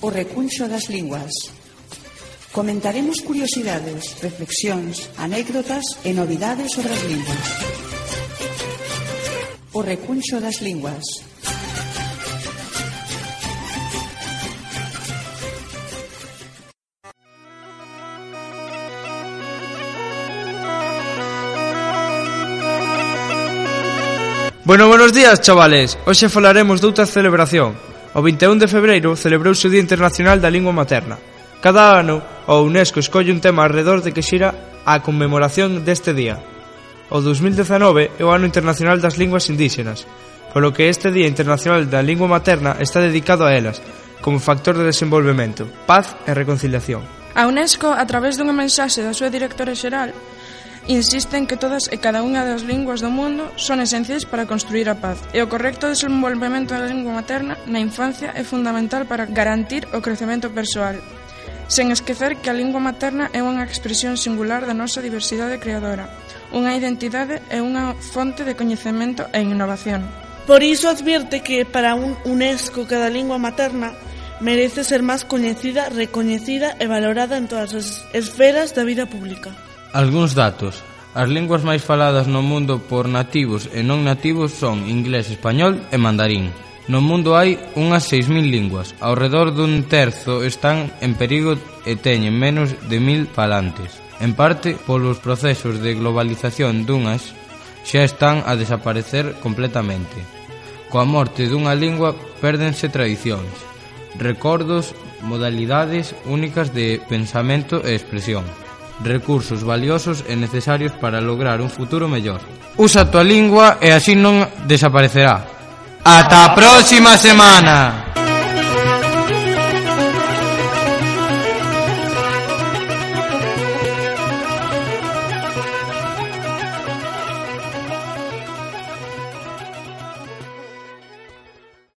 o recuncho das linguas. Comentaremos curiosidades, reflexións, anécdotas e novidades sobre as linguas. O recuncho das linguas. Bueno, buenos días, chavales. Hoxe falaremos doutra celebración, O 21 de febreiro celebrouse o Día Internacional da Lingua Materna. Cada ano, o UNESCO escolle un tema alrededor de que xira a conmemoración deste día. O 2019 é o Ano Internacional das Linguas Indígenas, polo que este Día Internacional da Lingua Materna está dedicado a elas, como factor de desenvolvemento, paz e reconciliación. A UNESCO, a través dunha mensaxe da súa directora xeral, Insisten que todas e cada unha das linguas do mundo son esenciais para construir a paz e o correcto desenvolvemento da lingua materna na infancia é fundamental para garantir o crecemento persoal, sen esquecer que a lingua materna é unha expresión singular da nosa diversidade creadora, unha identidade e unha fonte de coñecemento e innovación. Por iso advierte que para un UNESCO cada lingua materna merece ser máis coñecida, recoñecida e valorada en todas as esferas da vida pública. Algúns datos As linguas máis faladas no mundo por nativos e non nativos son inglés, español e mandarín. No mundo hai unhas 6.000 linguas. Ao redor dun terzo están en perigo e teñen menos de 1.000 falantes. En parte, polos procesos de globalización dunhas, xa están a desaparecer completamente. Coa morte dunha lingua pérdense tradicións, recordos, modalidades únicas de pensamento e expresión recursos valiosos e necesarios para lograr un futuro mellor. Usa a tua lingua e así non desaparecerá. Ata a próxima semana!